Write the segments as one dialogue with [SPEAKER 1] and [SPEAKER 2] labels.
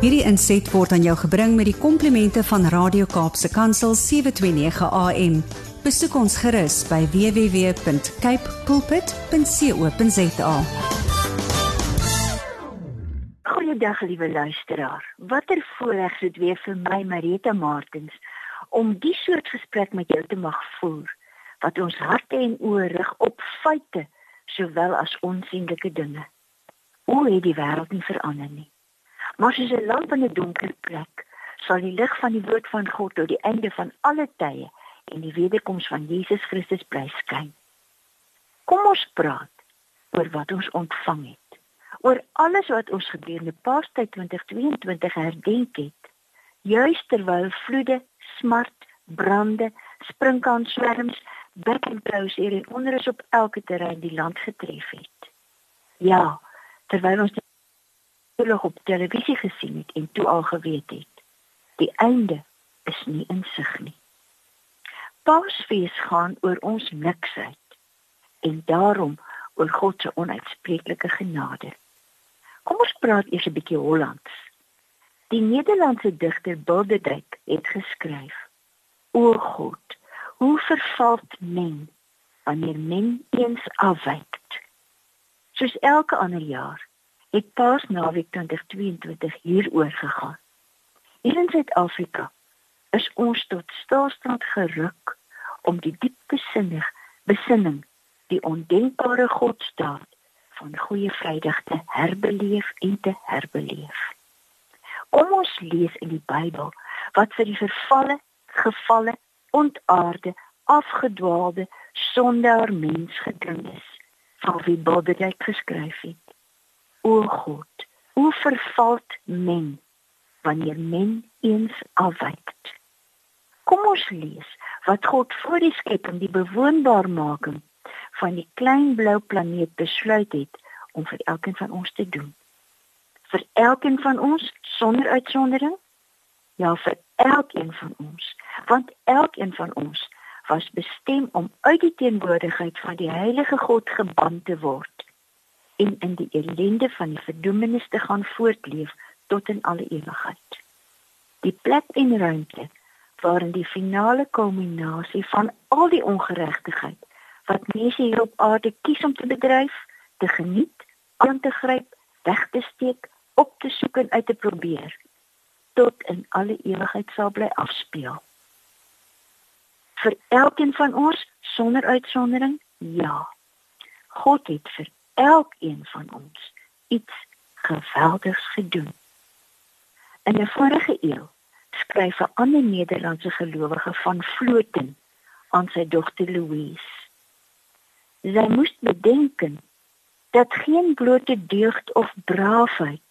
[SPEAKER 1] Hierdie inset word aan jou gebring met die komplimente van Radio Kaapse Kansel 729 AM. Besoek ons gerus by www.cape pulpit.co.za.
[SPEAKER 2] Goeiedag liewe luisteraar. Watter voorreg dit weer vir my Marita Martins om die soort gesprek met jou te mag voer wat ons harte en oë rig op feite sowel as onsigbare dinge. Hoe het die wêreld nie verander nie? Maar soos 'n lamp in 'n donker plek, sal die lig van die woord van God tot die einde van alle tye en die wederkoms van Jesus Christus bly skyn. Kom ons praat oor wat ons ontvang het. Oor alles wat ons gedurende Paastyd 2022 herdenk het. Juist terwyl vloede, smart, brande, sprinkanswerms, bekkentouse hier en onrus op elke terrein die land getref het. Ja, terwyl ons oorlog op televisie gesien het en toe al geweet het, die einde is nie in sig nie. Paasfees gaan oor ons niksheid en daarom oor God se onuitspreeklike genade. Kom ons praat eers 'n bietjie Hollands. Die Nederlandse digter Bilderdijk het geskryf: O God, hoe vervalt men wanneer men eens afwyk? Soos elke ander jaar het Paasnaweek 2022 hieroor gegaan. Hier in Suid-Afrika is ons tot stilstand geruk om die diep besinnig besinning die ondenkbare Godstaat van goeie Vrydag te herbeleef en te herbeleef. Kom ons lees in die Bybel wat vir die vervalle, gevalle, ontaarde, afgedwaalde sondaar mens gedring is van wie Bilderdijk geskryf het. O God, hoe vervalt men wanneer men eens afwyk? Kom ons lees wat God voor die skepping die bewoonbaarmaking van die klein blou planeet besluit het om vir elkeen van ons te doen. Vir elkeen van ons sonder uitsondering? Ja, vir elkeen van ons, want elkeen van ons was bestem om uit die teenwoordigheid van die heilige God geban te word en in die ellende van die verdoemenis te gaan voortleef tot in alle ewigheid. Die plek en ruimte waarin die finale kulminasie van al die ongeregtigheid wat mense hier op aarde kies om te bedryf, te geniet, aan te gryp, weg te steek, op te soek en uit te probeer tot in alle ewigheid sal bly afspeel vir elkeen van ons sonder uitsondering? Ja. God het vir elkeen van ons iets geweldigs gedoen. In 'n vorige eeu skryf 'n ander Nederlandse gelowige van Vloten aan sy dogter Louise. Sy moes bedenken dat geen blote deugd of braafheid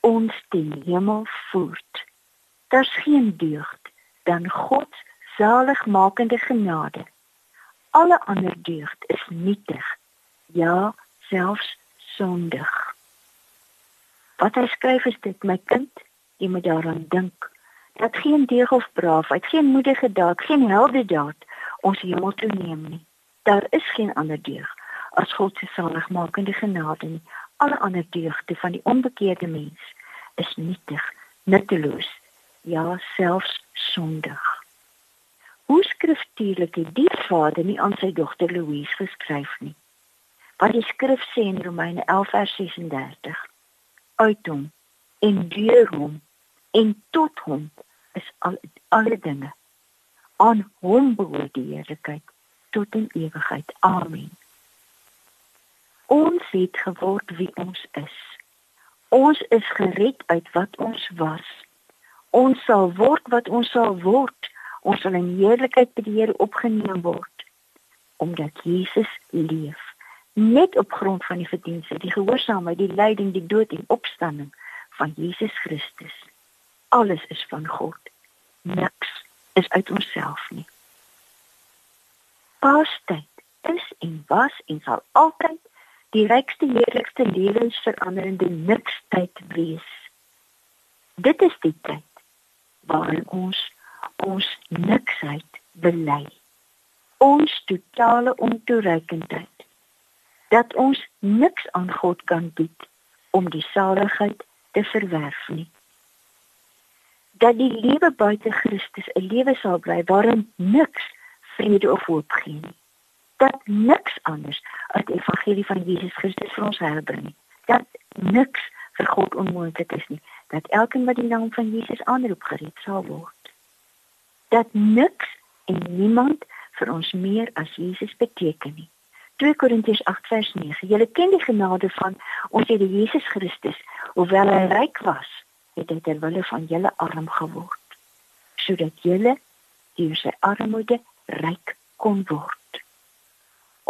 [SPEAKER 2] ons ten hemel voert. Daar's geen deugd dan God se zaligmakende genade. Alle ander deugd is nietig, ja, selfs sondig. Wat hy skryf is dit, my kind, jy moet daaraan dink dat geen deug of braafheid, geen moedige daad, geen heldedaad ons hemel toe neem nie. Daar is geen ander deug as God se zaligmakende genade nie. Alle ander deugde van die onbekeerde mens is nietig, nutteloos, ja, selfs sondig. Hoe skriftuurlik die vader nie aan sy dogter Louise geskryf nie. Wat die skrif sê in Romeine 11:36. Uit hom en deur hom en tot hom is al alle dinge. Aan hom behoort die heerlikheid tot in ewigheid. Amen. Ons het geword wie ons is. Ons is gered uit wat ons was. Ons sal word wat ons sal word ons sal in heerlikheid by die Here opgeneem word omdat Jesus leef net op grond van die verdienste die gehoorsaamheid die lyding die dood en opstanding van Jesus Christus. Alles is van God. Niks is uit onsself nie. Paastyd is en was en sal altyd die rykste heerlikste lewensveranderende niks tyd wees. Dit is die tyd waarin ons ons niksheid bely. Ons totale ontoereikendheid dat ons niks aan God kan bied om die saligheid te verwerf nie. dat die lewe buite Christus 'n lewe sal bly waarin niks vrede of hoop gee nie. Dat niks anders as die evangelie van Jesus Christus vir ons helbring nie. Dat niks vir God onmoontlik is nie. Dat elkeen wat die naam van Jesus aanroep gered sal word. Dat niks en niemand vir ons meer as Jesus beteken nie. 2 Korintiërs 8:9. Julle ken die genade van ons Here Jesus Christus, hoewel hy ryk was, het hy ter wille van julle arm geword sodat julle deur sy armoede ryk kon word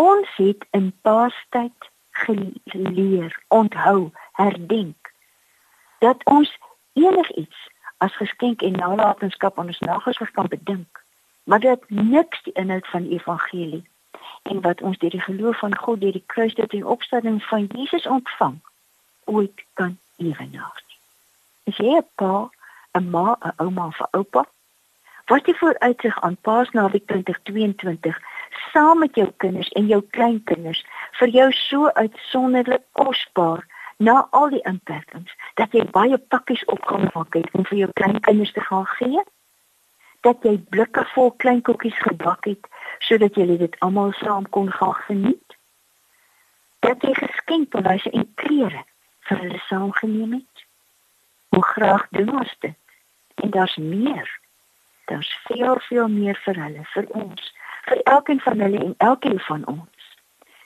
[SPEAKER 2] ons het in paastyd geleer onthou herdenk dat ons enigiets as geskenk en nalatenskap aan ons nageslag kan bedink maar dat niks die inhoud van die evangelie en wat ons deur die geloof van God deur die kruisdood en opstanding van Jesus ontvang ooit kan ewenaar Is jy 'n pa, 'n ma, 'n ouma of 'n oupa? Wat jy vooruitsig aan Paasnaweek 2022 saam met jou kinders en jou kleinkinders vir jou so uitsonderlik kosbaar na al die inperkings dat jy baie pakkies opgemaak het om vir jou kleinkinders te gaan gee? Dat jy blikke vol klein koekies gebak het sodat julle dit almal saam kon gaan geniet? Dat jy geskenkpryse en klere vir hulle saamgeneem het? Hoe graag doen ons dit? En daar's meer. Daar's veel veel meer vir hulle, vir ons, vir elkeen van hulle en elkeen van ons.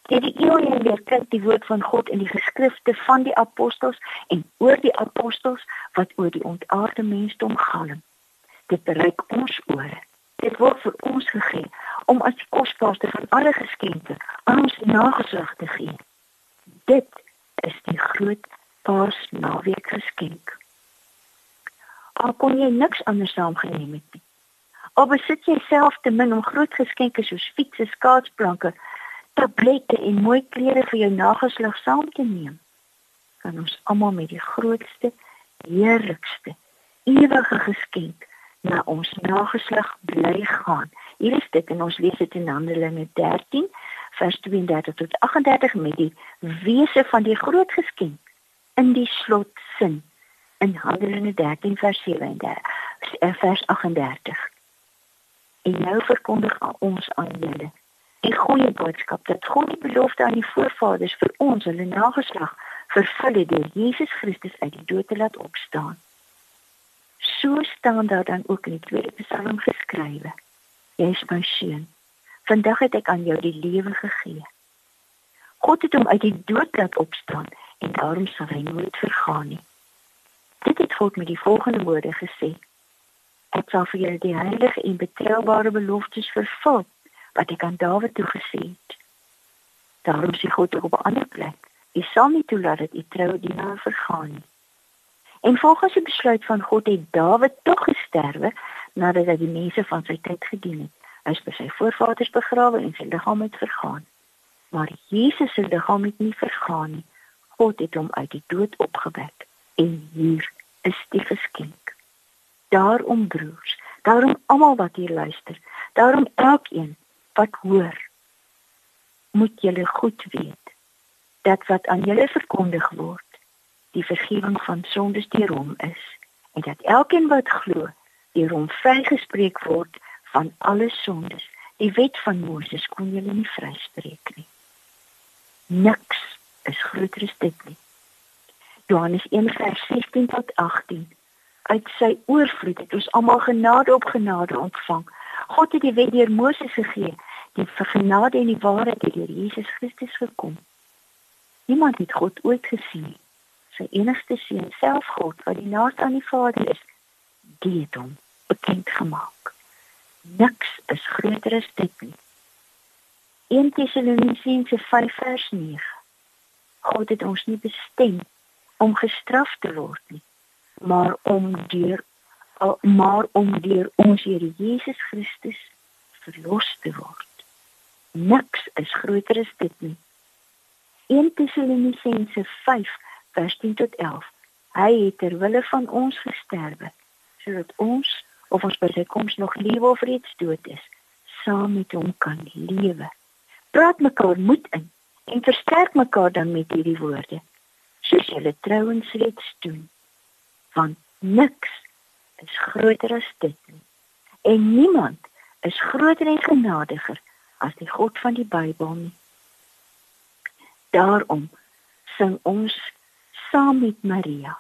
[SPEAKER 2] Dit die eeue weer kyk die woord van God in die geskrifte van die apostels en oor die apostels wat oor die ontaarde mensdom galm. Dit bereik ons ore. Dit word vir ons gegee om as die kosbaarste van alle geskenke aan ons nageslag te gee. Dit is die groot Paasnaweek geskenk al kon jy niks anders saamgeneem het nie. Al besit jy self te min om groot geskenke soos fietses, skaatsplanke, tablette en mooi klere vir jou nageslag saam te neem, kan ons almal met die grootste, heerlikste, ewige geskenk na ons nageslag bly gaan. Hier is dit in ons lees dit in Handelinge 13 vers 32 tot 38 met die wese van die groot geskenk in die slotsin in Handelinge 13 vers 37 eh, vers 38. En nou verkondig ons aan julle die goeie boodskap dat God die belofte aan die voorvaders vir ons hulle nageslag vervul het deur Jesus Christus uit die dood te laat opstaan. So staan daar dan ook in die tweede Psalm geskrywe. Jy is my seun. Vandag het ek aan jou die lewe gegee. God het hom uit die dood laat opstaan en daarom sal hy nooit vergaan nie. Dit het God met die volgende woorde gesê: Ek sal vir julle die heilige en betroubare beloftes vervul wat ek aan Dawid toegesê het. Daarom sê God op 'n ander plek: "U sal nie toelaat dat u troue dienaar vergaan nie." En volgens die besluit van God het Dawid tog gesterwe nadat hy die mense van sy tyd gedien het. Hy is by sy voorvaders begrawe en sy liggaam het vergaan. Maar Jesus se liggaam het nie vergaan nie. God het hom uit die dood opgewek en hier is die geskenk. Daarom broers, daarom almal wat hier luister, daarom elkeen wat hoor, moet julle goed weet dat wat aan julle verkondig word, die vergifnis van sondes deur hom is en dat elkeen wat glo, deur hom vrygespreek word van alle sondes. Die wet van Moses kon julle nie vryspreek nie. Niks is groter as dit nie. Johannes 1 vers 16 tot 18. Uit sy oorvloed het ons almal genade op genade ontvang. God het die wet deur Moses gegee, die genade en die waarheid het deur Jesus Christus gekom. Niemand het God ooit gesien nie. Sy enigste seun, self God wat die naaste aan die Vader is, die het hom bekend gemaak. Niks is groter as dit nie. 1 Tessalonisense 5 vers 9. God het ons nie bestem om gestraf te word nie, maar om deur maar om deur ons Here Jesus Christus verlos te word. Niks is groter as dit nie. 1 Tessalonisense 5 vers 10 tot 11. Hy het ter wille van ons gesterwe sodat ons of ons by sy koms nog lewe of reeds dood is, saam met hom kan lewe. Praat mekaar moed in en versterk mekaar dan met hierdie woorde soos julle trouens reeds doen. Want niks is groter as dit nie. En niemand is groter en genadiger as die God van die Bybel nie. Daarom sing ons saam met Maria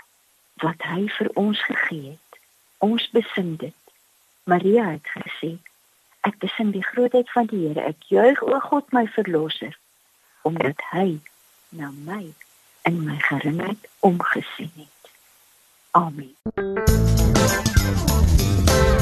[SPEAKER 2] wat hy vir ons gegee het. Ons besing dit. Maria het gesê: Ek besing die grootheid van die Here. Ek juig o God my verlosser omdat hy na my in my geringheid omgesien het. Amen.